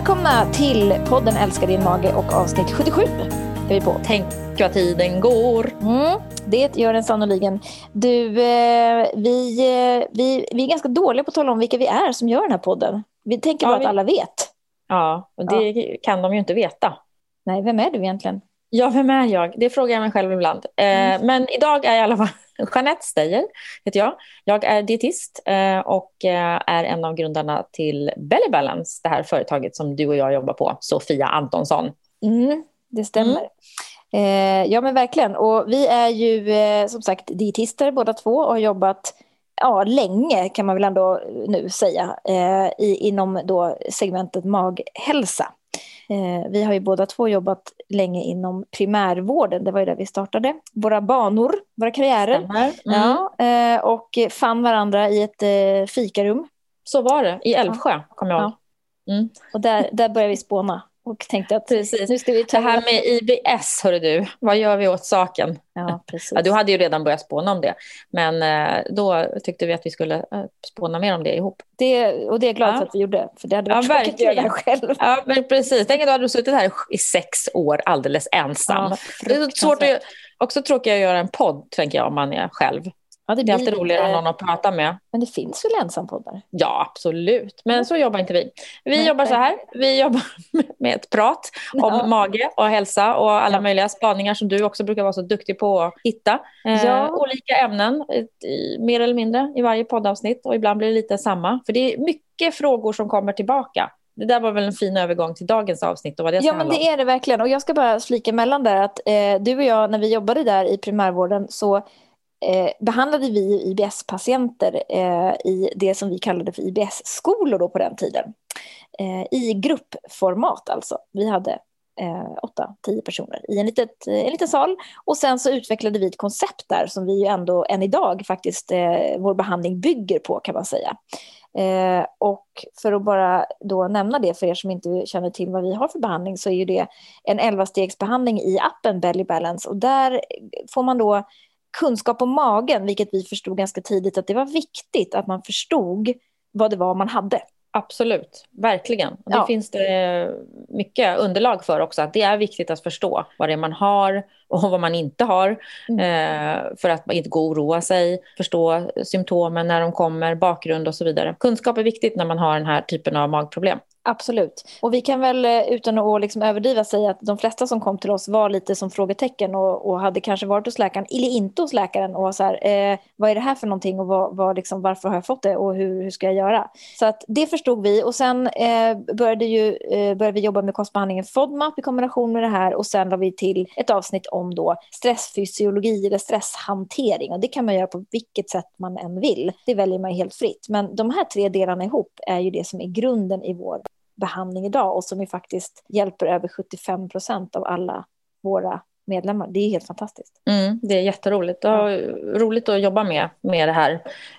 välkomna till podden Älskar din mage och avsnitt 77 är vi på. Tänk vad tiden går. Mm, det gör den sannoliken. Du, eh, vi, eh, vi, vi är ganska dåliga på att tala om vilka vi är som gör den här podden. Vi tänker bara Ja, vi- att alla vet. Ja, och det kan de ju inte veta. Nej, vem är du egentligen? Ja, vem är jag? Det frågar jag mig själv ibland. Eh, Men idag är jag i alla fall Jeanette Steyer, heter jag. Jag är dietist eh, och eh, är en av grundarna till Belly Balance, det här företaget som du och jag jobbar på, Sofia Antonsson. Mm, det stämmer. Eh, ja, men verkligen. Och vi är ju som sagt dietister båda två och har jobbat ja, länge kan man väl ändå nu säga eh, i, inom då segmentet maghälsa. Eh, vi har ju båda två jobbat länge inom primärvården, det var ju där vi startade våra banor, våra karriärer. Mm. Ja, eh, och fann varandra i ett eh, fikarum. Så var det, i Älvsjö, kommer jag ihåg. Mm. Och där, där började vi spåna och tänkte att Precis. nu ska vi ta... Det här med IBS, hörru du, vad gör vi åt saken? Ja, precis. Ja, du hade ju redan börjat spåna om det, men eh, då tyckte vi att vi skulle eh, spåna mer om det ihop. Det, och det är jag glad Ja. att vi gjorde, för det hade Ja, varit tråkigt att göra själv. Ja, men precis. Tänk att du hade suttit här i sex år alldeles ensam. det är så svårt att, också tråkigt att göra en podd, tänker jag, om man är själv. Ja, det är alltid blir roligare att ha någon att prata med. Men det finns väl ensampoddar? Ja, absolut. Men så jobbar inte vi. Vi Nej, jobbar så här. Vi jobbar med ett prat om Ja. mage och hälsa och alla Ja. möjliga spaningar som du också brukar vara så duktig på att hitta. Eh, Ja. Olika ämnen, eh, mer eller mindre, i varje poddavsnitt. Och ibland blir det lite samma. För det är mycket frågor som kommer tillbaka. Det där var väl en fin övergång till dagens avsnitt och vad det Ja, men det är det verkligen. Och jag ska bara flika emellan där att eh, du och jag, när vi jobbade där i primärvården, så eh, behandlade vi IBS-patienter eh, i det som vi kallade för IBS-skolor på den tiden. Eh, I gruppformat alltså. Vi hade eh, åtta, tio personer i en, litet, eh, en liten sal. Och sen så utvecklade vi ett koncept där som vi ju ändå än idag faktiskt eh, vår behandling bygger på kan man säga. Eh, och för att bara då nämna det för er som inte känner till vad vi har för behandling så är ju det en 11-stegsbehandling i appen Belly Balance och där får man då kunskap om magen, vilket vi förstod ganska tidigt att det var viktigt att man förstod vad det var man hade. Absolut, verkligen. Och Det Ja. finns det mycket underlag för också. Att det är viktigt att förstå vad det är man har och vad man inte har. Mm. Eh, för att inte gå och oroa sig, förstå symptomen när de kommer, bakgrund och så vidare. Kunskap är viktigt när man har den här typen av magproblem. Absolut. Och vi kan väl eh, utan att liksom överdriva säga att de flesta som kom till oss var lite som frågetecken och, och hade kanske varit hos läkaren eller inte hos läkaren och så här, eh, vad är det här för någonting och vad, vad liksom, varför har jag fått det och hur, hur ska jag göra? Så att det förstod vi och sen eh, började, ju, eh, började vi jobba med kostbehandlingen FODMAP i kombination med det här och sen la vi till ett avsnitt om då stressfysiologi eller stresshantering och det kan man göra på vilket sätt man än vill. Det väljer man helt fritt. Men de här tre delarna ihop är ju det som är grunden i vår behandling idag och som ju faktiskt hjälper över 75 procent av alla våra medlemmar. Det är helt fantastiskt. Mm, det är jätteroligt. Och roligt att jobba med, med, det här,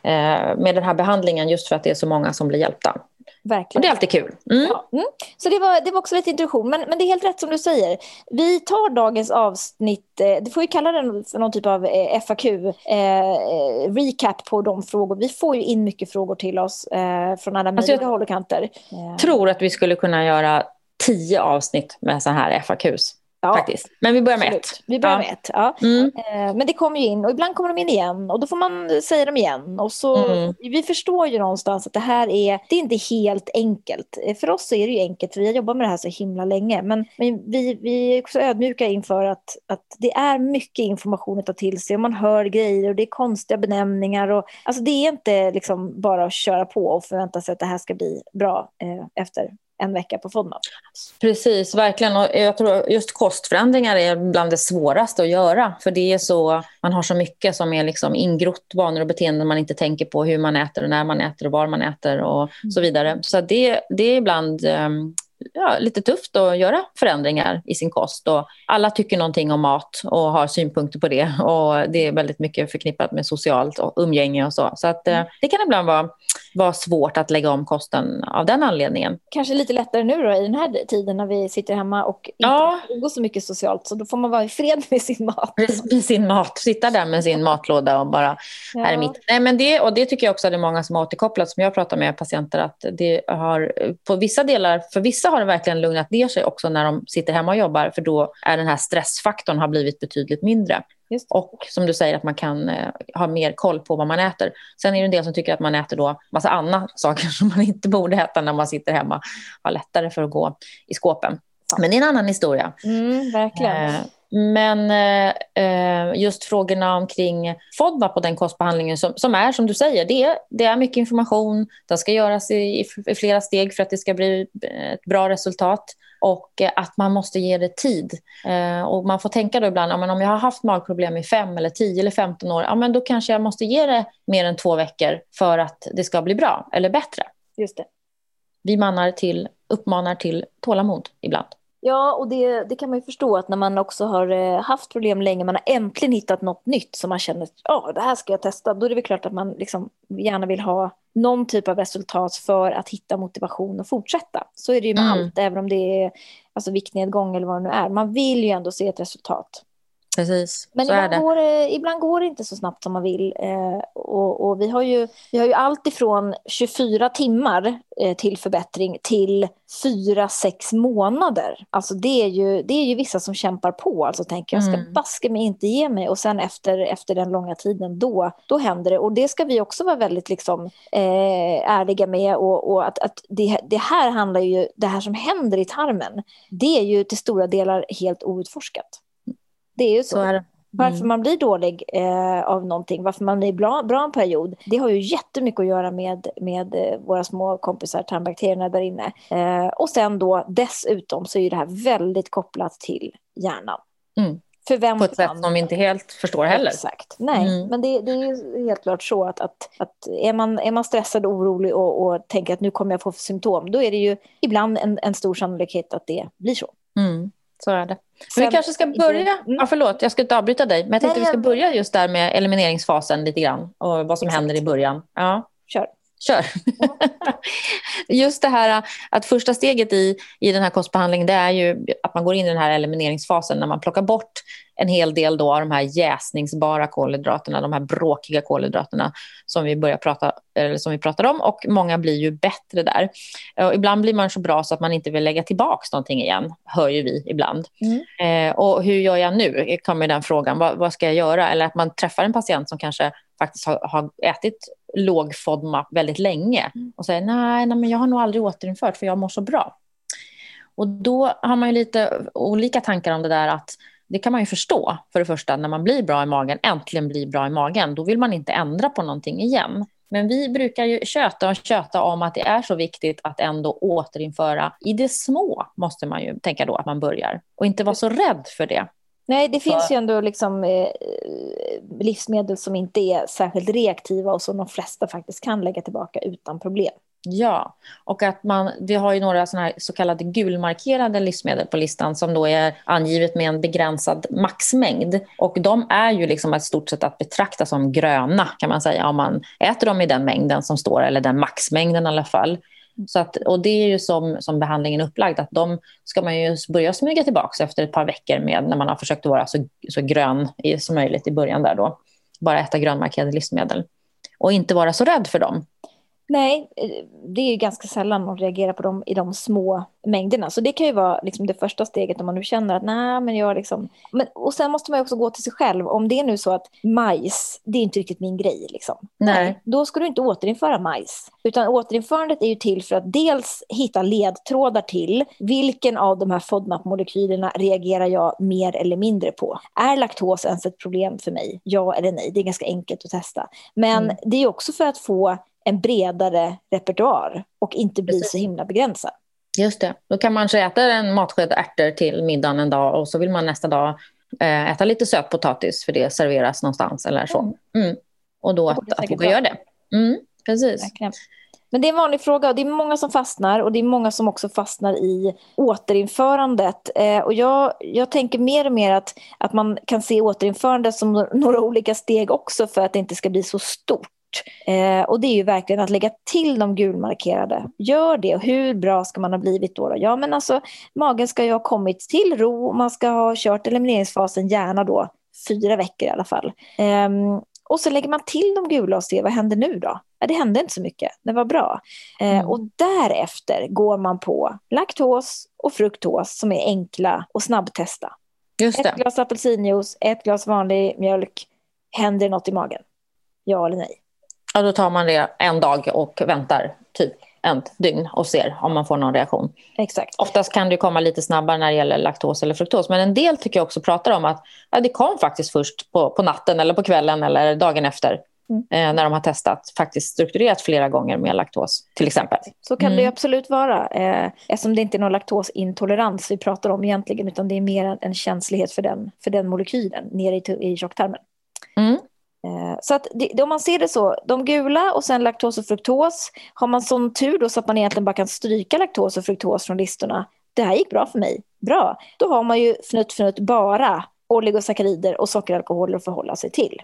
eh, med den här behandlingen just för att det är så många som blir hjälpta. Och Verkligen. det är alltid kul. Mm. Ja, mm. Så det var, det var också lite introduktion, men, men det är helt rätt som du säger. Vi tar dagens avsnitt, eh, du får ju kalla den för någon typ av eh, FAQ, eh, eh, recap på de frågor. Vi får ju in mycket frågor till oss eh, från alla Alltså, möjliga jag håll och kanter. Eh, tror att vi skulle kunna göra tio avsnitt med så här FAQs. Ja, Faktiskt. Men vi börjar med absolut. ett. Vi börjar Ja. med ett. Ja. Mm. Eh, Men det kommer ju in och ibland kommer de in igen och då får man säga dem igen. Och så, Mm. Vi förstår ju någonstans att det här är, det är inte helt enkelt. Eh, För oss är det ju enkelt för vi har jobbat med det här så himla länge. Men, men vi, vi är också ödmjuka inför att, att det är mycket information att ta till sig och man hör grejer och det är konstiga benämningar. Och, alltså det är inte liksom bara att köra på och förvänta sig att det här ska bli bra eh, efter en vecka på FODMAP. Precis, verkligen. Och jag tror just kostförändringar är bland det svåraste att göra. För det är så, man har så mycket som är liksom ingrott vanor och beteenden man inte tänker på. Hur man äter och när man äter och var man äter och så vidare. Så det, det är ibland ehm, ja, lite tufft att göra förändringar i sin kost. Och alla tycker någonting om mat och har synpunkter på det. Och det är väldigt mycket förknippat med socialt och umgänge och så. Så att, eh, det kan ibland vara vara svårt att lägga om kosten av den anledningen. Kanske lite lättare nu då i den här tiden när vi sitter hemma och inte ja. går så mycket socialt. Så då får man vara i fred med sin mat. Med sin mat, sitta där med sin matlåda och bara, ja. här är mitt. Nej, men det, och det tycker jag också att det är många som har återkopplat, som jag pratar med patienter, att det har på vissa delar, för vissa har det verkligen lugnat ner sig också när de sitter hemma och jobbar, för då är den här stressfaktorn har blivit betydligt mindre. Och som du säger att man kan eh, ha mer koll på vad man äter. Sen är det en del som tycker att man äter då massa andra saker som man inte borde äta när man sitter hemma. Har lättare för att gå i skåpen. Men det är en annan historia. Mm, verkligen. Eh, men eh, just frågorna omkring FODMAP och den kostbehandlingen som, som är som du säger, det det är mycket information. Den ska göras i, i flera steg för att det ska bli ett bra resultat och eh, att man måste ge det tid. Eh, och man får tänka då ibland, ja, men om jag har haft magproblem i fem eller tio eller 15 år, ja, men då kanske jag måste ge det mer än två veckor för att det ska bli bra eller bättre. Just det. Vi manar till, uppmanar till tålamod ibland. Ja, och det, det kan man ju förstå att när man också har eh, haft problem länge, man har äntligen hittat något nytt som man känner, ja, det här ska jag testa, då är det väl klart att man liksom gärna vill ha någon typ av resultat för att hitta motivation och fortsätta. Så är det ju med mm. allt, även om det är alltså, viktnedgång eller vad det nu är. Man vill ju ändå se ett resultat. Precis, Men så ibland. Går det, ibland går det inte så snabbt som man vill. Eh, och, och, vi, har ju, vi har ju allt ifrån 24 timmar eh, till förbättring till 4-6 månader. Alltså det är, ju, det är ju vissa som kämpar på. Alltså tänker jag ska mm. baske mig inte ge mig. Och sen efter, efter den långa tiden, då, då händer det. Och det ska vi också vara väldigt liksom, eh, ärliga med. Och, och att, att det, det här handlar ju, det här som händer i tarmen, det är ju till stora delar helt outforskat. Det är ju så. så är mm. Varför man blir dålig eh, av någonting, varför man blir bra, bra en period, det har ju jättemycket att göra med, med eh, våra små kompisar, tarmbakterierna där inne. Eh, och sen då dessutom så är det här väldigt kopplat till hjärnan. Mm. Förväntan. På ett sätt som vi inte helt förstår heller. Exakt. Nej, mm. men det, det, är ju helt klart så att, att, att är, man, är man stressad och orolig och, och tänker att nu kommer jag få symptom, då är det ju ibland en, en stor sannolikhet att det blir så. Mm. Så är det. Men vi kanske ska börja, mm. ja, förlåt jag ska inte avbryta dig, men jag tänkte Nej, vi ska börja just där med elimineringsfasen lite grann och vad som Exakt. händer i början. Ja. Kör. Kör. Just det här att första steget i, i den här kostbehandlingen det är ju att man går in i den här elimineringsfasen när man plockar bort en hel del då av de här jäsningsbara kolhydraterna, de här bråkiga kolhydraterna som vi, börjar prata, eller som vi pratar om och många blir ju bättre där. Och ibland blir man så bra så att man inte vill lägga tillbaka någonting igen, hör ju vi ibland. Mm. Eh, och hur gör jag nu, kommer den frågan, vad, vad, ska jag göra? Eller att man träffar en patient som kanske faktiskt har, har ätit låg FODMAP väldigt länge mm. och säger nej, nej men jag har nog aldrig återinfört för jag mår så bra. Och då har man ju lite olika tankar om det där att det kan man ju förstå för det första när man blir bra i magen, äntligen blir bra i magen, då vill man inte ändra på någonting igen. Men vi brukar ju köta och köta om att det är så viktigt att ändå återinföra i det små, måste man ju tänka då att man börjar. Och inte vara så rädd för det. Nej, det finns ju ändå liksom, eh, livsmedel som inte är särskilt reaktiva och som de flesta faktiskt kan lägga tillbaka utan problem. Ja, och att man, vi har ju några såna här så kallade gulmarkerade livsmedel på listan som då är angivet med en begränsad maxmängd. Och de är ju liksom ett stort sett att betrakta som gröna kan man säga om man äter dem i den mängden som står, eller den maxmängden i alla fall. Så att, och det är ju som, som behandlingen är upplagd, att de ska man ju börja smyga tillbaka efter ett par veckor med när man har försökt vara så, så grön som möjligt i början där då. Bara äta grönmarkerade livsmedel. Och inte vara så rädd för dem. Nej, eh, det är ju ganska sällan man reagerar på dem i de små mängderna. Så det kan ju vara liksom det första steget om man nu känner att nej, men jag liksom... Men, och sen måste man också gå till sig själv. Om det är nu så att majs, det är inte riktigt min grej. Liksom. Nej. nej. Då ska du inte återinföra majs. Utan återinförandet är ju till för att dels hitta ledtrådar till vilken av de här FODMAP-molekylerna reagerar jag mer eller mindre på. Är laktos ens ett problem för mig? Ja eller nej? Det är ganska enkelt att testa. Men mm. det är också för att få en bredare repertoar och inte bli Precis. så himla begränsad. Just det. Då kan man äta en matsked ärtor till middagen en dag och så vill man nästa dag eh, äta lite sötpotatis för det serveras någonstans eller så. Mm. mm. Och då att, att våga göra det. Mm, precis. Verkligen. Men det är en vanlig fråga och det är många som fastnar och det är många som också fastnar i återinförandet. Eh, och jag, jag tänker mer och mer att, att man kan se återinförandet som några olika steg också för att det inte ska bli så stort. Eh, och det är ju verkligen att lägga till de gulmarkerade. Gör det. Och hur bra ska man ha blivit då? då? Ja, men alltså magen ska ju ha kommit till ro. Man ska ha kört elimineringsfasen, gärna då fyra veckor i alla fall. Eh, och så lägger man till de gula och ser vad händer nu då? Ja, det hände inte så mycket, det var bra. Eh, mm. och därefter går man på laktos och fruktos som är enkla och snabbtesta. Just det. Ett glas apelsinjuice, ett glas vanlig mjölk. Händer något i magen? Ja eller nej? Ja, då tar man det en dag och väntar typ ett dygn och ser om man får någon reaktion. Exakt. Oftast kan det komma lite snabbare när det gäller laktos eller fruktos. Men en del tycker jag också pratar om att ja, det kom faktiskt först på, på natten eller på kvällen eller dagen efter. Mm. Eh, när de har testat faktiskt strukturerat flera gånger med laktos till exempel. Så kan mm. det absolut vara eh, eftersom det inte är någon laktosintolerans vi pratar om egentligen utan det är mer en känslighet för den, för den molekylen nere i, i tjocktarmen. Mm. Eh, så att det, om man ser det så, de gula och sen laktos och fruktos. Har man sån tur då så att man egentligen bara kan stryka laktos och fruktos från listorna. Det här gick bra för mig. Bra. Då har man ju fnutt fnutt bara oligosackarider och sockeralkoholer att förhålla sig till.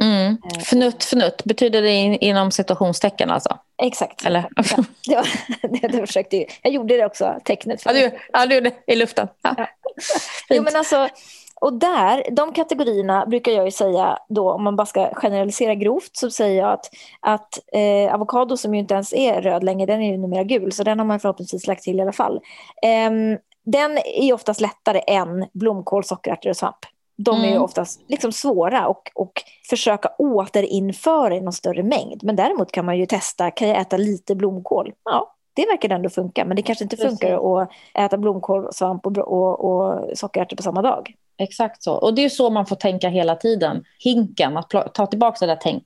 Mm. Eh, fnutt fnutt, betyder det in, inom situationstecken alltså? Exakt. Eller? Ja, det, var, det, det försökte ju. Jag gjorde det också, tecknet. För ja, du, ja, du gjorde det i luften. Ja. jo, men alltså, och där, de kategorierna brukar jag ju säga då, om man bara ska generalisera grovt, så säger jag att, att eh, avokado som ju inte ens är röd längre, den är ju numera gul, så den har man förhoppningsvis lagt till i alla fall. Eh, den är oftast lättare än blomkål, sockerärtor och svamp. De är ju mm. oftast liksom svåra och, och försöka återinföra i någon större mängd. Men däremot kan man ju testa, kan jag äta lite blomkål? Ja, det verkar ändå funka. Men det kanske inte funkar att äta blomkål, svamp och, och, och sockerärtor på samma dag. Exakt så. Och det är så man får tänka hela tiden. Hinken, att ta tillbaka den där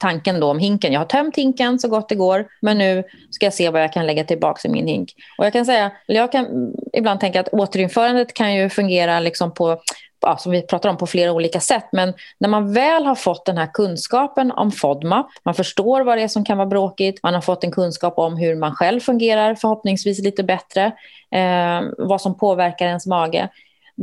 tanken då om hinken. Jag har tömt hinken så gott det går, men nu ska jag se vad jag kan lägga tillbaka i min hink. Och jag kan säga, jag kan ibland tänka att återinförandet kan ju fungera liksom på ja, som vi pratar om på flera olika sätt. Men när man väl har fått den här kunskapen om FODMAP, man förstår vad det är som kan vara bråkigt, man har fått en kunskap om hur man själv fungerar, förhoppningsvis lite bättre, eh, vad som påverkar ens mage,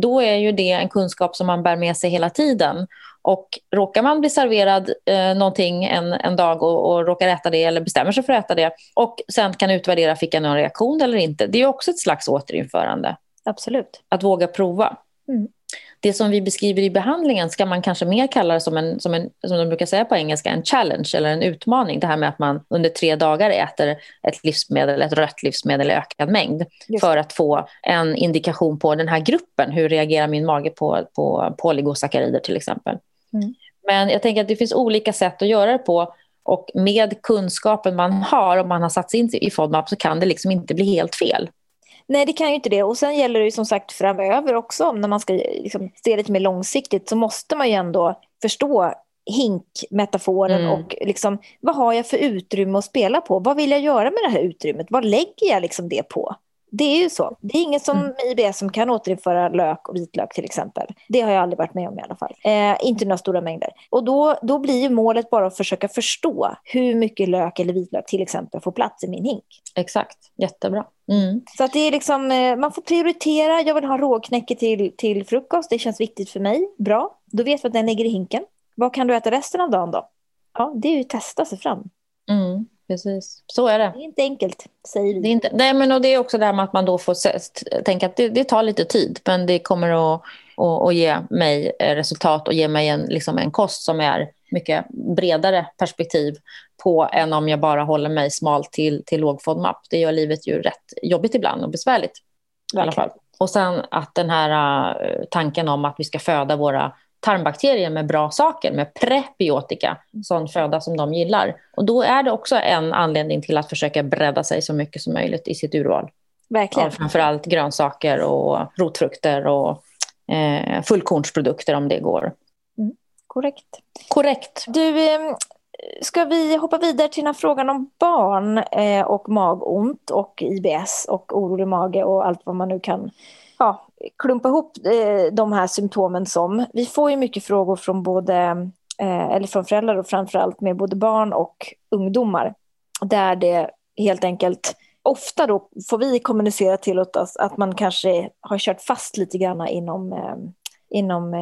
då är ju det en kunskap som man bär med sig hela tiden. Och råkar man bli serverad eh, någonting en, en dag och, och råkar äta det eller bestämmer sig för att äta det och sen kan utvärdera, fick jag någon reaktion eller inte? Det är också ett slags återinförande. Absolut. Att våga prova. Mm det som vi beskriver i behandlingen ska man kanske mer kalla det som en, som en, som de brukar säga på engelska, en challenge eller en utmaning. Det här med att man under tre dagar äter ett livsmedel, ett rött livsmedel i ökad mängd Just. för att få en indikation på den här gruppen. Hur reagerar min mage på, på polygosackarider till exempel? Mm. Men jag tänker att det finns olika sätt att göra det på och med kunskapen man har, om man har satt sig in i FODMAP, så kan det liksom inte bli helt fel. Nej, det kan ju inte det. Och sen gäller det ju som sagt framöver också, när man ska liksom se lite mer långsiktigt, så måste man ju ändå förstå hinkmetaforen mm. och liksom, vad har jag för utrymme att spela på? Vad vill jag göra med det här utrymmet? Vad lägger jag liksom det på? Det är ju så. Det är ingen som mm. IBS som kan återinföra lök och vitlök till exempel. Det har jag aldrig varit med om i alla fall. Eh, inte några stora mängder. Och då, då blir ju målet bara att försöka förstå hur mycket lök eller vitlök till exempel får plats i min hink. Exakt, jättebra. Mm. Så att det är liksom, eh, man får prioritera. Jag vill ha råknäcke till, till frukost. Det känns viktigt för mig. Bra, då vet vi att den ligger i hinken. Vad kan du äta resten av dagen då? Ja, det är ju att testa sig fram. Mm precis. Så är det. Det är inte enkelt, säger du. Det är, inte, nej, men och det är också det här med att man då får tänka att det, det tar lite tid, men det kommer att, att, att ge mig resultat och ge mig en, liksom en kost som är mycket bredare perspektiv på än om jag bara håller mig smalt till, till låg FODMAP. Det gör livet ju rätt jobbigt ibland och besvärligt. I alla fall. Och sen att den här uh, tanken om att vi ska föda våra tarmbakterier med bra saker, med prebiotika, sån föda som de gillar. Och då är det också en anledning till att försöka bredda sig så mycket som möjligt i sitt urval. Verkligen. Av framförallt grönsaker och rotfrukter och eh, fullkornsprodukter om det går. Mm, korrekt. Korrekt. Du, eh, ska vi hoppa vidare till den här frågan om barn eh, och magont och IBS och orolig mage och allt vad man nu kan ja, klumpa ihop eh, de här symptomen som. Vi får ju mycket frågor från både eh, eller från föräldrar och framförallt med både barn och ungdomar. Där det helt enkelt ofta då får vi kommunicera till oss att man kanske har kört fast lite grann inom eh, inom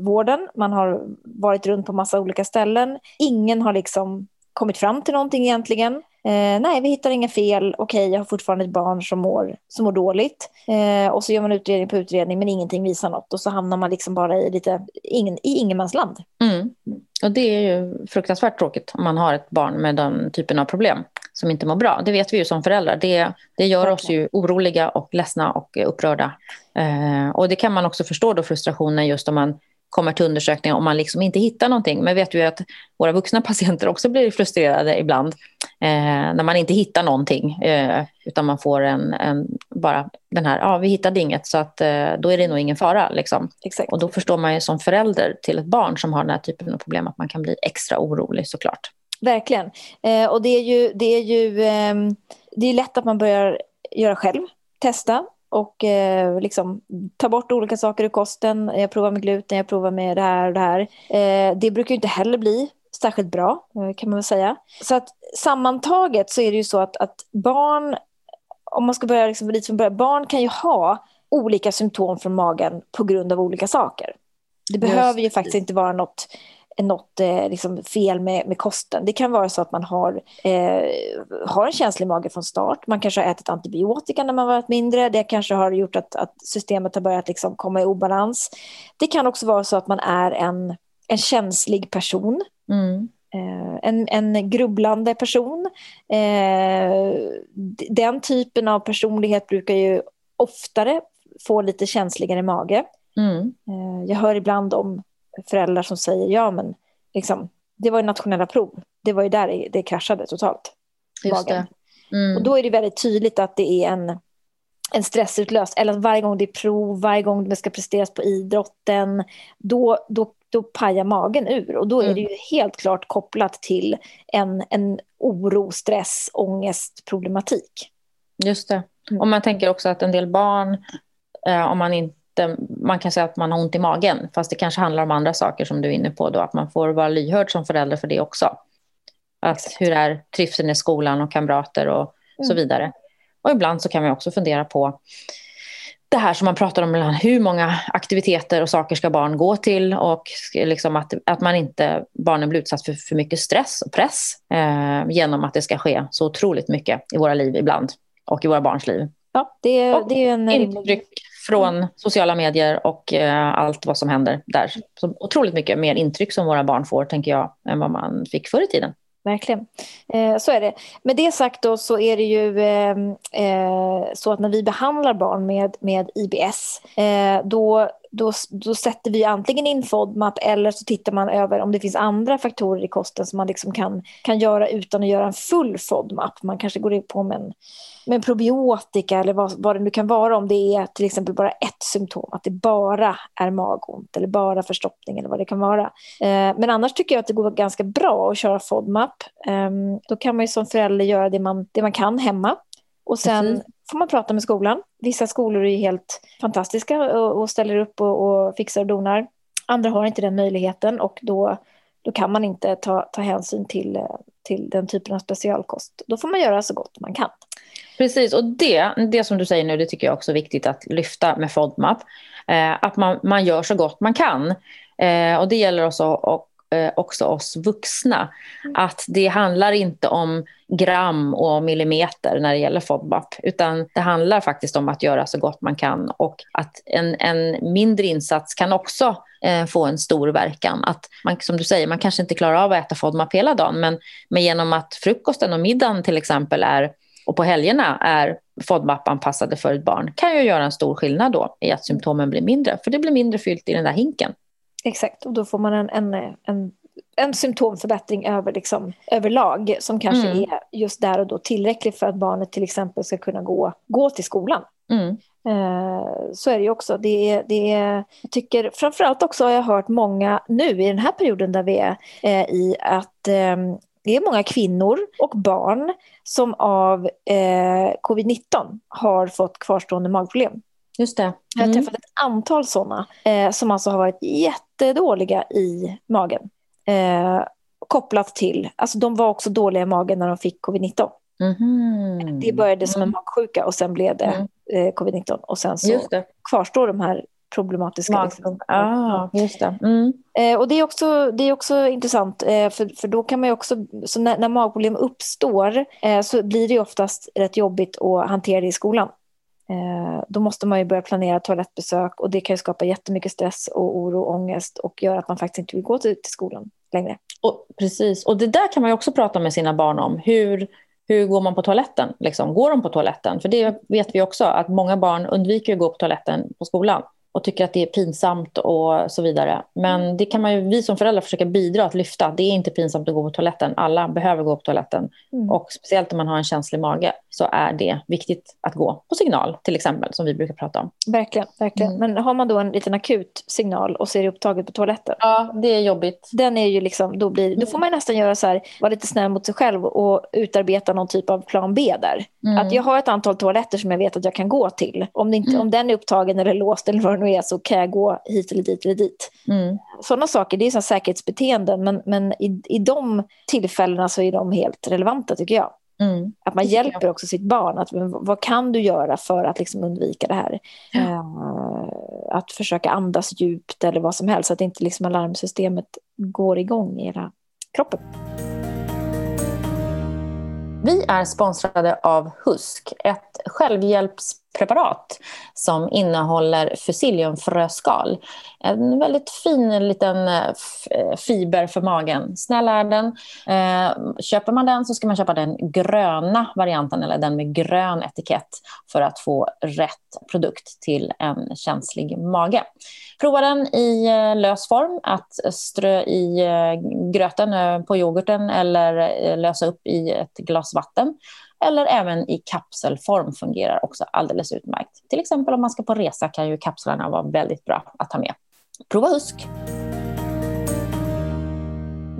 vården. Man har varit runt på massa olika ställen. Ingen har liksom kommit fram till någonting egentligen. Eh, nej, vi hittar inga fel. Okej, jag har fortfarande ett barn som mår, som mår dåligt. Eh, och så gör man utredning på utredning, men ingenting visar något. Och så hamnar man liksom bara i, lite, ingen, i ingenmansland. Mm. Och det är ju fruktansvärt tråkigt om man har ett barn med den typen av problem som inte mår bra. Det vet vi ju som föräldrar. Det, det gör oss ju oroliga och ledsna och upprörda. Eh, och det kan man också förstå då frustrationen just om man kommer till undersökningar om man liksom inte hittar någonting. Men vet ju att våra vuxna patienter också blir frustrerade ibland eh, när man inte hittar någonting. Eh, utan man får en, en, bara den här, ja vi hittade inget så att eh, då är det nog ingen fara. Liksom. Exakt. Och då förstår man ju som förälder till ett barn som har den här typen av problem att man kan bli extra orolig såklart. Verkligen. Eh, och det är ju, det är ju ehm, det är lätt att man börjar göra själv, testa och eh, liksom ta bort olika saker ur kosten. Jag provar med gluten, jag provar med det här och det här. Eh, det brukar ju inte heller bli särskilt bra, eh, kan man väl säga. Så att sammantaget så är det ju så att, att barn, om man ska börja liksom lite från början, barn kan ju ha olika symptom från magen på grund av olika saker. Det behöver Just. ju faktiskt inte vara något något eh, liksom fel med, med kosten. Det kan vara så att man har, eh, har en känslig mage från start. Man kanske har ätit antibiotika när man varit mindre. Det kanske har gjort att, att systemet har börjat liksom komma i obalans. Det kan också vara så att man är en, en känslig person. Mm. Eh, en, en grubblande person. Eh, den typen av personlighet brukar ju oftare få lite känsligare mage. Mm. Eh, jag hör ibland om föräldrar som säger ja men liksom, det var ju nationella prov. Det var ju där det kraschade totalt. Just det. Mm. Och då är det väldigt tydligt att det är en, en stressutlöst. Eller att varje gång det är prov, varje gång det ska presteras på idrotten, då, då, då pajar magen ur. Och då är mm. det ju helt klart kopplat till en, en oro, stress, ångest, problematik. Just det. Mm. Och man tänker också att en del barn, eh, om man inte man kan säga att man har ont i magen, fast det kanske handlar om andra saker som du är inne på då, att man får vara lyhörd som förälder för det också. Att hur är trivseln i skolan och kamrater och mm. så vidare. Och ibland så kan man också fundera på det här som man pratar om ibland, hur många aktiviteter och saker ska barn gå till och liksom att, att man inte, barnen blir utsatt för för mycket stress och press eh, genom att det ska ske så otroligt mycket i våra liv ibland och i våra barns liv. Ja, det, och det är en intryck från sociala medier och eh, allt vad som händer där. Så otroligt mycket mer intryck som våra barn får, tänker jag, än vad man fick förr i tiden. Verkligen. Eh, så är det. Med det sagt då så är det ju eh, eh så att när vi behandlar barn med, med IBS eh, då då, då sätter vi antingen in FODMAP eller så tittar man över om det finns andra faktorer i kosten som man liksom kan, kan göra utan att göra en full FODMAP. Man kanske går in på med en, med en probiotika eller vad, vad det nu kan vara om det är till exempel bara ett symptom, att det bara är magont eller bara förstoppning eller vad det kan vara. Eh, men annars tycker jag att det går ganska bra att köra FODMAP. Eh, då kan man ju som förälder göra det man, det man kan hemma. Och sen Precis får man prata med skolan. Vissa skolor är helt fantastiska och, och ställer upp och, och, fixar och donar. Andra har inte den möjligheten och då, då kan man inte ta, ta hänsyn till, till den typen av specialkost. Då får man göra så gott man kan. Precis, och det, det som du säger nu, det tycker jag också är viktigt att lyfta med FODMAP. Eh, att man, man gör så gott man kan. Eh, och det gäller också, att också oss vuxna. Mm. Att det handlar inte om gram och millimeter när det gäller FODMAP, utan det handlar faktiskt om att göra så gott man kan och att en, en mindre insats kan också eh, få en stor verkan. Att man, som du säger, man kanske inte klarar av att äta FODMAP hela dagen, men, men genom att frukosten och middagen till exempel är och på helgerna är FODMAP-anpassade för ett barn kan ju göra en stor skillnad då i att symptomen blir mindre, för det blir mindre fyllt i den där hinken. Exakt, och då får man en, en, en, en symptomförbättring över, liksom, överlag som kanske mm. är just där och då tillräcklig för att barnet till exempel ska kunna gå, gå till skolan. Mm. Eh, så är det ju också. Det är, det är, jag tycker framförallt också har jag hört många nu i den här perioden där vi är eh, i att eh, det är många kvinnor och barn som av eh, covid-19 har fått kvarstående magproblem. Just det. Mm. Jag har mm. träffat ett antal sådana eh, som alltså har varit jättedåliga i magen. Eh, kopplat till, alltså de var också dåliga i magen när de fick covid-19. Mm. Det började som en mm. magsjuka och sen blev det mm. eh, covid-19 och sen så kvarstår de här magproblematiska. Liksom. Ah, just det. Mm. Eh, och det är också, det är också intressant, eh, för, för då kan man också, så när, när magproblem uppstår eh, så blir det oftast rätt jobbigt att hantera det i skolan. Eh, då måste man ju börja planera toalettbesök och det kan ju skapa jättemycket stress och oro och ångest och göra att man faktiskt inte vill gå till, till skolan längre. Och, precis, och det där kan man ju också prata med sina barn om. Hur, hur går man på toaletten? Liksom, går de på toaletten? För det vet vi också att många barn undviker att gå på toaletten på skolan och tycker att det är pinsamt och så vidare. Men det kan man ju, vi som föräldrar försöka bidra att lyfta. Det är inte pinsamt att gå på toaletten. Alla behöver gå på toaletten. Mm. Och speciellt om man har en känslig mage så är det viktigt att gå på signal till exempel, som vi brukar prata om. Verkligen. verkligen. Mm. Men har man då en liten akut signal och ser upptaget på toaletten. Ja, det är jobbigt. Den är ju liksom, då, blir, då får man nästan göra så här, vara lite snäll mot sig själv och utarbeta någon typ av plan B där. Mm. Att jag har ett antal toaletter som jag vet att jag kan gå till. Om, det inte, mm. om den är upptagen eller låst eller vad det nu är så kan jag gå hit eller dit eller dit. Mm. Sådana saker, det är så säkerhetsbeteenden men, men i, i de tillfällena så är de helt relevanta tycker jag. Mm. Att man hjälper också sitt barn. Att, vad kan du göra för att liksom undvika det här? Ja. Uh, att försöka andas djupt eller vad som helst. Så att inte liksom alarmsystemet går igång i hela kroppen. Vi är sponsrade av Husk, ett preparat som innehåller fusilliumfröskal. En väldigt fin liten eh, eh, fiber för magen. Snäll är den. Eh, köper man den så ska man köpa den gröna varianten eller den med grön etikett för att få rätt produkt till en känslig mage. Prova den i eh, lös form, att strö i gröten på yoghurten eller lösa upp i ett glas vatten eller även i kapselform fungerar också alldeles utmärkt. Till exempel om man ska på resa kan ju kapslarna vara väldigt bra att ta med. Prova Husk!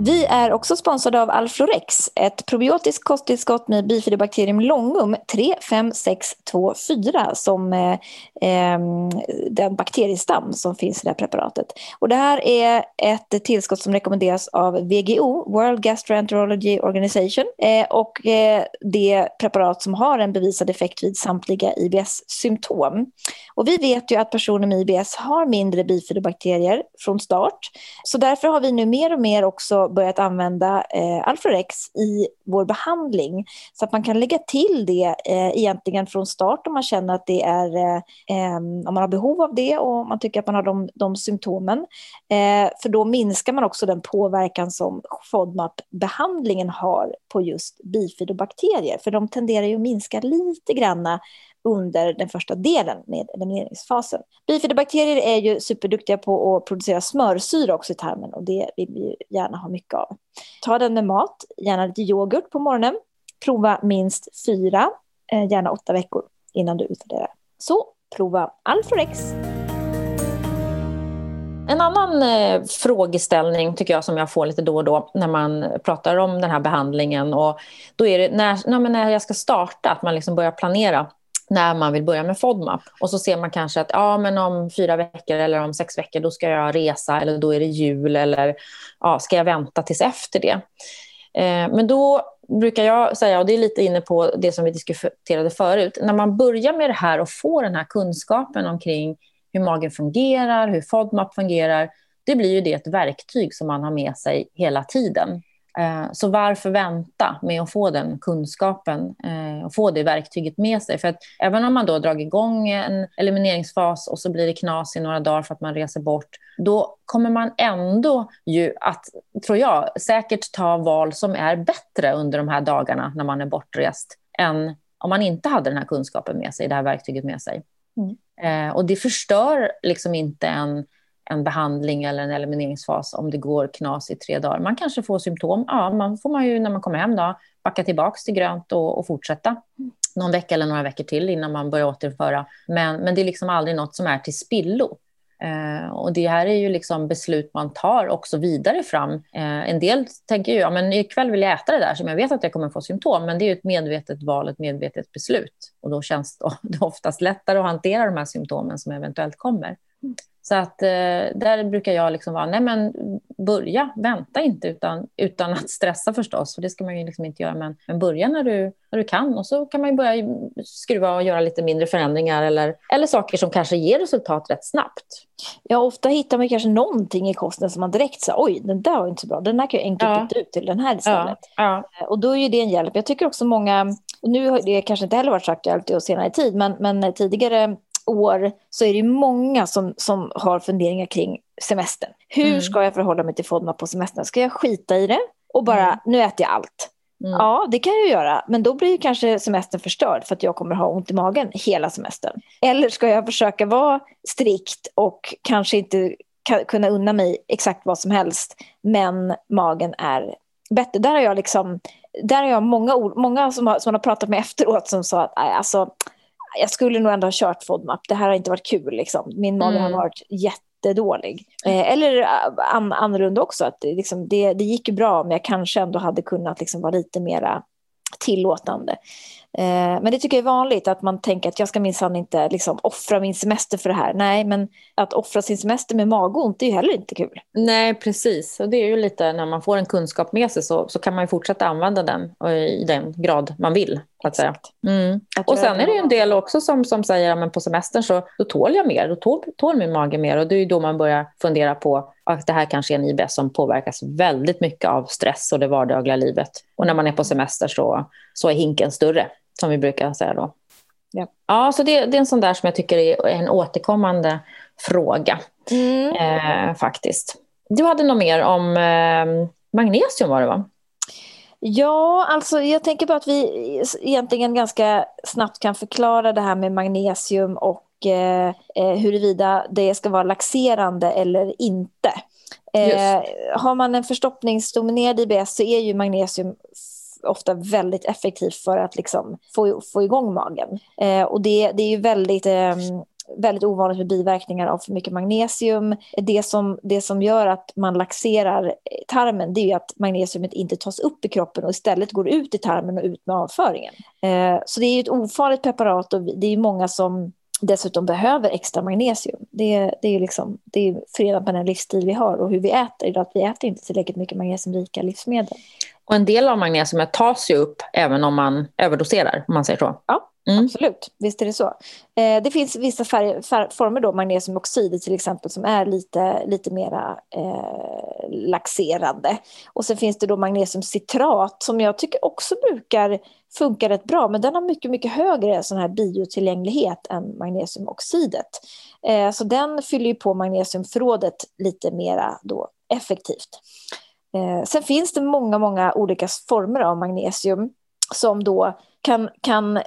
Vi är också sponsrade av Alflorex, ett probiotiskt kosttillskott med bifidobakterium longum 35624 som eh, ehm, den bakteriestam som finns i det här preparatet. Och det här är ett tillskott som rekommenderas av WGO, World Gastroenterology Organization, eh, och eh, det preparat som har en bevisad effekt vid samtliga IBS-symptom. Och vi vet ju att personer med IBS har mindre bifidobakterier från start, så därför har vi nu mer och mer också börjat använda eh, Alflorex i vår behandling. Så att man kan lägga till det eh, egentligen från start om man känner att det är, eh, om man har behov av det och man tycker att man har de, de symptomen. Eh, för då minskar man också den påverkan som FODMAP-behandlingen har på just bifidobakterier. För de tenderar ju att minska lite granna under den första delen med elimineringsfasen. Bifidobakterier är ju superduktiga på att producera smörsyra också i tarmen och det vill vi gärna ha mycket av. Ta den med mat, gärna lite yoghurt på morgonen. Prova minst fyra, eh, gärna åtta veckor innan du utvärderar. Så prova Alforex. En annan eh, frågeställning tycker jag som jag får lite då och då när man pratar om den här behandlingen och då är det när, när jag ska starta, att man liksom börjar planera när man vill börja med FODMAP. Och så ser man kanske att ja, men om fyra veckor eller om sex veckor då ska jag resa eller då är det jul eller ja, ska jag vänta tills efter det. Eh, men då brukar jag säga, och det är lite inne på det som vi diskuterade förut, när man börjar med det här och får den här kunskapen omkring hur magen fungerar, hur FODMAP fungerar, det blir ju det ett verktyg som man har med sig hela tiden. Eh, så varför vänta med att få den kunskapen eh, och få det verktyget med sig? För att även om man då drar igång en elimineringsfas och så blir det knas i några dagar för att man reser bort, då kommer man ändå ju att, tror jag, säkert ta val som är bättre under de här dagarna när man är bortrest än om man inte hade den här kunskapen med sig, det här verktyget med sig. Mm. Eh, och det förstör liksom inte en en behandling eller en elimineringsfas om det går knas i tre dagar. Man kanske får symptom. Ja, man får man ju när man kommer hem då, backa tillbaka till grönt och, och fortsätta någon vecka eller några veckor till innan man börjar återföra. Men, men det är liksom aldrig något som är till spillo. Eh, och det här är ju liksom beslut man tar också vidare fram. Eh, en del tänker ju, ja men ikväll vill jag äta det där som jag vet att jag kommer få symptom, men det är ju ett medvetet val, ett medvetet beslut. Och då känns det oftast lättare att hantera de här symptomen som eventuellt kommer. Så att eh, där brukar jag liksom vara, nej men börja, vänta inte utan, utan att stressa förstås, för det ska man ju liksom inte göra, men, men börja när du, när du kan och så kan man ju börja skruva och göra lite mindre förändringar eller, eller saker som kanske ger resultat rätt snabbt. Ja, ofta hittar man kanske någonting i kosten som man direkt säger, oj, den där var inte så bra, den här kan jag enkelt ja. byta ut till den här istället. Ja. Ja. Och då är ju det en hjälp. Jag tycker också många, och nu har det kanske inte heller varit så aktuellt i senare tid, men, men tidigare år så är det många som, som har funderingar kring semestern. Hur mm. ska jag förhålla mig till FODMAP på semestern? Ska jag skita i det och bara, mm. nu äter jag allt? Mm. Ja, det kan jag göra, men då blir kanske semestern förstörd för att jag kommer ha ont i magen hela semestern. Eller ska jag försöka vara strikt och kanske inte kunna unna mig exakt vad som helst, men magen är bättre. Där har jag liksom, där har jag många, många som, har, som har pratat med efteråt som sa att alltså, jag skulle nog ändå ha kört FODMAP. Det här har inte varit kul. Liksom. Min mage mm. har varit jättedålig. Eh, eller äh, an, annorlunda också. Att liksom, det, det gick bra, men jag kanske ändå hade kunnat liksom, vara lite mera tillåtande. Eh, men det tycker jag är vanligt att man tänker att jag ska minsann inte liksom, offra min semester för det här. Nej, men att offra sin semester med magont är ju heller inte kul. Nej, precis. Och det är ju lite när man får en kunskap med sig så, så kan man ju fortsätta använda den i den grad man vill. Att säga. Mm. Och sen är det ju en del också som, som säger att på semestern så då tål jag mer, då tål, tål min mage mer. Och det är ju då man börjar fundera på att det här kanske är en IBS som påverkas väldigt mycket av stress och det vardagliga livet. Och när man är på semester så, så är hinken större som vi brukar säga då. Ja, ja så det, det är en sån där som jag tycker är en återkommande fråga. Mm. Eh, faktiskt. Du hade något mer om eh, magnesium var det va? Ja, alltså jag tänker på att vi egentligen ganska snabbt kan förklara det här med magnesium och eh, eh huruvida det ska vara laxerande eller inte. Eh, har man en förstoppningsdominerad IBS så är ju magnesium ofta väldigt effektivt för att liksom få, få igång magen. Eh, och det, det är ju väldigt eh, väldigt ovanligt med biverkningar av för mycket magnesium. Det som, det som gör att man laxerar tarmen det är att magnesiumet inte tas upp i kroppen och istället går ut i tarmen och ut med avföringen. Eh, så det är ett ofarligt preparat och det är många som dessutom behöver extra magnesium. Det, det är, liksom, det är förenat med den livsstil vi har och hur vi äter. Att vi äter inte tillräckligt mycket magnesiumrika livsmedel. Och en del av magnesiumet tas ju upp även om man överdoserar, om man säger så. Ja, mm. absolut. Visst är det så. Eh, det finns vissa färg, färg, former då, magnesiumoxid till exempel, som är lite, lite mera eh, laxerande. Och sen finns det då magnesiumcitrat som jag tycker också brukar funka rätt bra, men den har mycket, mycket högre sån här biotillgänglighet än magnesiumoxidet. Eh, så den fyller ju på magnesiumförrådet lite mera då effektivt. Eh, sen finns det många, många olika former av magnesium som då kan, kan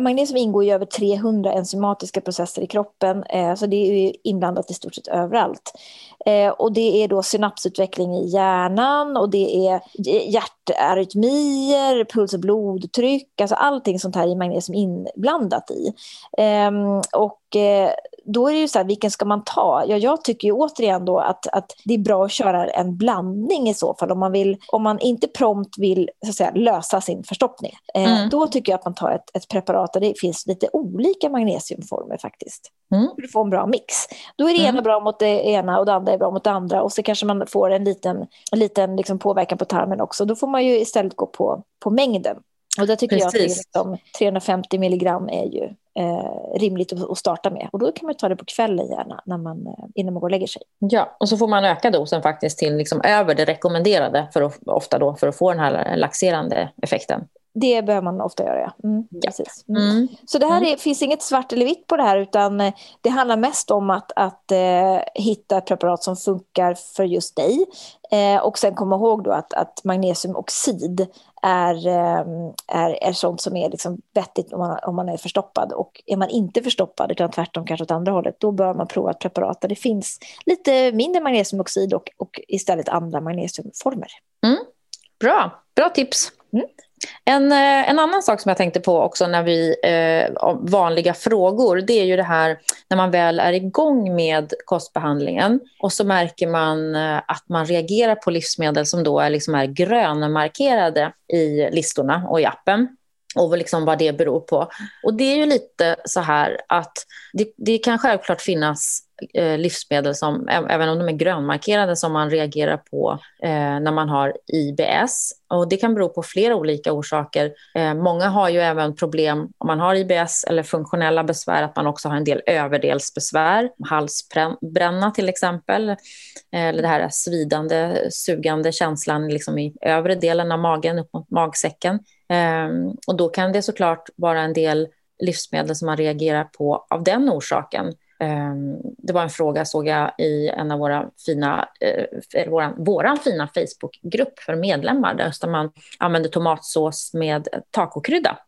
Magnesium ingår i över 300 enzymatiska processer i kroppen, eh, så det är inblandat i stort sett överallt. Eh, och det är då synapsutveckling i hjärnan och det är hjärtarytmier, puls och blodtryck, alltså allting sånt här är magnesium inblandat i. Ehm, eh, och då är det ju så här, vilken ska man ta? Ja, jag tycker ju återigen då att, att det är bra att köra en blandning i så fall. Om man, vill, om man inte prompt vill så att säga, lösa sin förstoppning. Eh, mm. Då tycker jag att man tar ett, ett preparat där det finns lite olika magnesiumformer faktiskt. Mm. För att få en bra mix. Då är det mm. ena bra mot det ena och det andra är bra mot det andra. Och så kanske man får en liten, en liten liksom påverkan på tarmen också. Då får man ju istället gå på, på mängden. Och där tycker Precis. jag att liksom 350 milligram är ju eh, rimligt att, starta med. Och då kan man ta det på kvällen gärna när man, eh, innan man går och lägger sig. Ja, och så får man öka dosen faktiskt till liksom över det rekommenderade för att, ofta då, för att få den här laxerande effekten. Det behöver man ofta göra, ja. Mm, ja. Precis. Mm. Mm. Så det här mm. är, finns inget svart eller vitt på det här utan eh, det handlar mest om att, att eh, hitta ett preparat som funkar för just dig. Eh, och sen komma ihåg då att, att magnesiumoxid är, eh, är, är sånt som är liksom vettigt om man, om man är förstoppad. Och är man inte förstoppad, utan tvärtom kanske åt andra hållet, då bör man prova ett preparat där det finns lite mindre magnesiumoxid och, och istället andra magnesiumformer. Mm. Bra, bra tips. Mm. En, eh, en annan sak som jag tänkte på också när vi eh, vanliga frågor det är ju det här när man väl är igång med kostbehandlingen och så märker man eh, att man reagerar på livsmedel som då är, liksom är grönmarkerade i listorna och i appen och liksom vad det beror på. Och det är ju lite så här att det, det kan självklart finnas Eh, livsmedel som, även om de är grönmarkerade, som man reagerar på eh, när man har IBS. Och det kan bero på flera olika orsaker. Eh, många har ju även problem om man har IBS eller funktionella besvär, att man också har en del överdelsbesvär, halsbränna till exempel, eh, eller det här svidande, sugande känslan liksom i övre delen av magen, upp mot magsäcken. Ehm, och då kan det såklart vara en del livsmedel som man reagerar på av den orsaken. Ehm, det var en fråga, såg jag, i en av våra fina, eh, våran, våran fina Facebookgrupp för medlemmar, där man använder tomatsås med tacokrydda,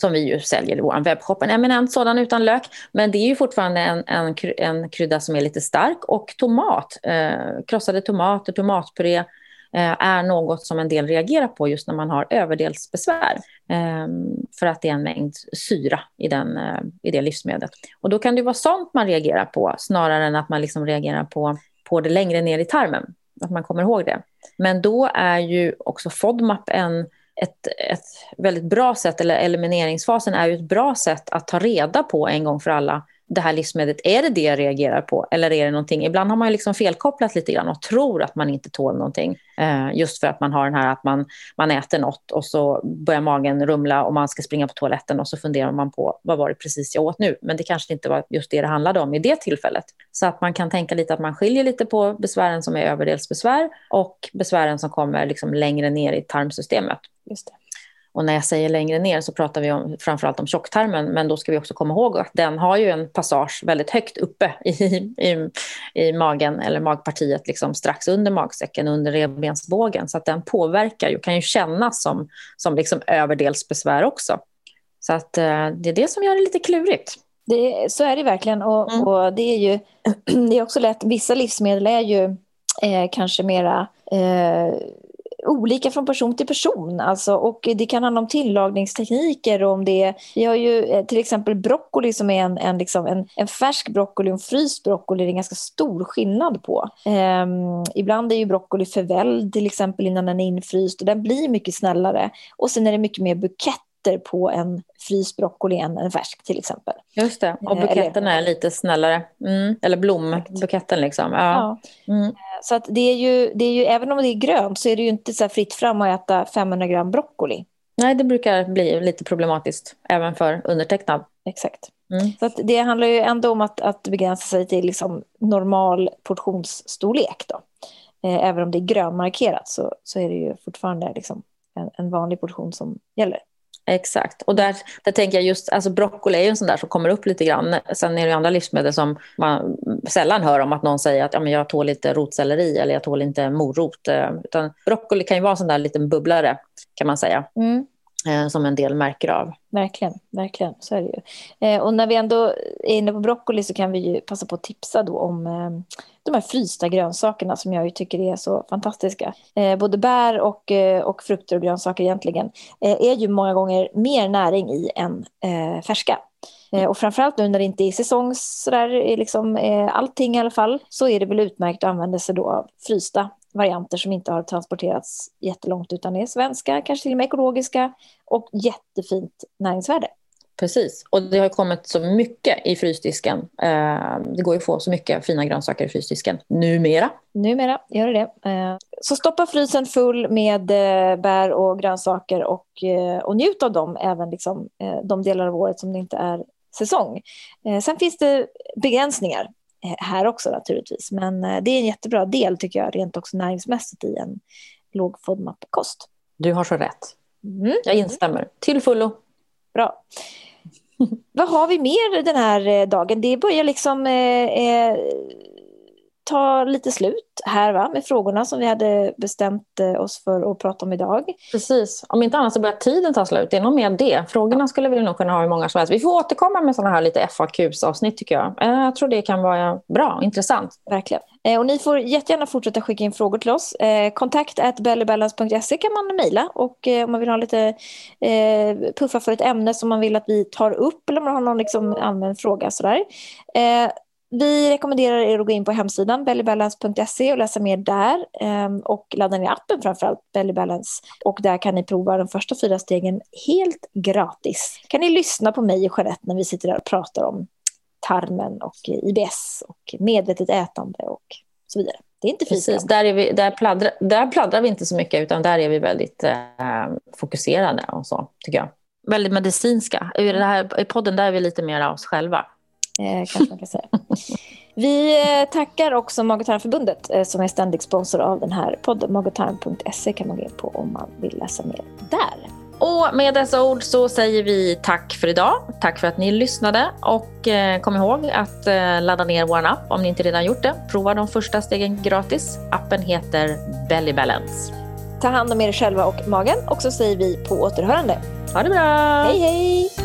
som vi ju säljer i vår webbshop. En eminent sådan utan lök, men det är ju fortfarande en, en, en krydda som är lite stark. Och tomat, eh, krossade tomater, tomatpuré, Eh, är något som en del reagerar på just när man har överdelsbesvär. Ehm, för att det är en mängd syra i, den, eh, i det livsmedlet. Och då kan det vara sånt man reagerar på snarare än att man liksom reagerar på, på det längre ner i tarmen. Att man kommer ihåg det. Men då är ju också FODMAP en, ett, ett väldigt bra sätt, eller elimineringsfasen är ju ett bra sätt att ta reda på en gång för alla det här livsmedlet, är det det jag reagerar på eller är det någonting? Ibland har man liksom felkopplat lite grann och tror att man inte tål någonting. Eh, just för att man har den här att man, man äter något och så börjar magen rumla och man ska springa på toaletten och så funderar man på vad var det precis jag åt nu? Men det kanske inte var just det det handlade om i det tillfället. Så att man kan tänka lite att man skiljer lite på besvären som är överdelsbesvär och besvären som kommer liksom längre ner i tarmsystemet. Just det. Och när jag säger längre ner så pratar vi om, framförallt om tjocktarmen, men då ska vi också komma ihåg att den har ju en passage väldigt högt uppe i, i, i magen eller magpartiet, liksom strax under magsäcken, under revbensbågen. Så att den påverkar ju, kan ju kännas som, som liksom överdelsbesvär också. Så att eh, det är det som gör det lite klurigt. Det, så är det verkligen. Och, mm. och, det är ju det är också lätt, vissa livsmedel är ju eh, kanske mera eh, olika från person till person. Alltså, och det kan handla om tillagningstekniker. Och om det, vi har ju eh, till exempel broccoli som är en, en, liksom en, en färsk broccoli och en fryst broccoli. Det är en ganska stor skillnad på. Um, ibland är ju broccoli förvälld till exempel innan den är infryst och den blir mycket snällare. Och sen är det mycket mer bukett på en fryst broccoli än en färsk till exempel. Just det, och eh, buketten är lite snällare. Mm. Eller blombuketten liksom. Ja. ja. Mm. Så att det är, ju, det är ju, även om det är grönt så är det ju inte så fritt fram att äta 500 gram broccoli. Nej, det brukar bli lite problematiskt även för undertecknad. Exakt. Mm. Så att det handlar ju ändå om att, att begränsa sig till liksom normal portionsstorlek. Då. Eh, även om det är grönmarkerat så, så är det ju fortfarande liksom en, en vanlig portion som gäller. Exakt. Och där, där tänker jag just, alltså broccoli är ju en sån där som kommer upp lite grann. Sen är det ju andra livsmedel som man sällan hör om att någon säger att ja, men jag tål inte rotselleri eller jag tål inte morot. Eh, utan broccoli kan ju vara en sån där liten bubblare kan man säga. Mm. Eh, som en del märker av. Verkligen, verkligen. Så är det ju. Eh, och när vi ändå är inne på broccoli så kan vi ju passa på att tipsa då om eh, de här frysta grönsakerna som jag ju tycker är så fantastiska. Eh, både bär och, eh, och frukter och grönsaker egentligen eh, är ju många gånger mer näring i än eh, färska. Eh, och framförallt nu när det inte är säsong, sådär, liksom, allting i alla fall, så är det väl utmärkt att använda sig då av frysta varianter som inte har transporterats jättelångt utan är svenska, kanske till och med ekologiska och jättefint näringsvärde. Precis, och det har kommit så mycket i frysdisken. Eh, det går ju att få så mycket fina grönsaker i frysdisken numera. Numera gör det det. Eh, så stoppa frysen full med eh, bär och grönsaker och, och njut av dem även liksom, de delar av året som det inte är säsong. Sen finns det begränsningar här också naturligtvis, men det är en jättebra del tycker jag rent också näringsmässigt i en låg FODMAP-kost. Du har så rätt. Mm. Jag instämmer till fullo. Bra. Vad har vi mer den här eh, dagen? Det börjar liksom eh, eh, ta lite slut här va? med frågorna som vi hade bestämt eh, oss för att prata om idag. Precis, om inte annat så börjar tiden ta slut. Det är nog mer det. Frågorna skulle vi nog kunna ha hur många som helst. Vi får återkomma med sådana här lite FAQs-avsnitt tycker jag. Eh, jag tror det kan vara bra och intressant. Verkligen. Eh, och ni får jättegärna fortsätta skicka in frågor till oss. Kontakt bellybalance.se kan man mejla och om man vill ha lite puffa för ett ämne som man vill att vi tar upp eller om man har någon liksom allmän fråga sådär. Vi rekommenderar er att gå in på hemsidan bellybalance.se och läsa mer där ehm, och ladda ner appen framförallt Bellybalance och där kan ni prova de första fyra stegen helt gratis. Kan ni lyssna på mig och Jeanette när vi sitter där och pratar om tarmen och IBS och medvetet ätande och så vidare. Det är inte Precis, där, är vi, där, pladdrar, där pladdrar vi inte så mycket utan där är vi väldigt eh, fokuserade och så, tycker jag. Väldigt medicinska. I, det här, I podden där är vi lite mer av oss själva. Eh, kanske man kan säga. Vi eh, tackar också Magotarmförbundet eh, som är ständig sponsor av den här podden. Magotarm.se kan man gå in på om man vill läsa mer där. Och med dessa ord så säger vi tack för idag. Tack för att ni lyssnade och eh, kom ihåg att eh, ladda ner vår app om ni inte redan gjort det. Prova de första stegen gratis. Appen heter Belly Balance. Ta hand om er själva och magen och så säger vi på återhörande. Ha det bra! Hej hej!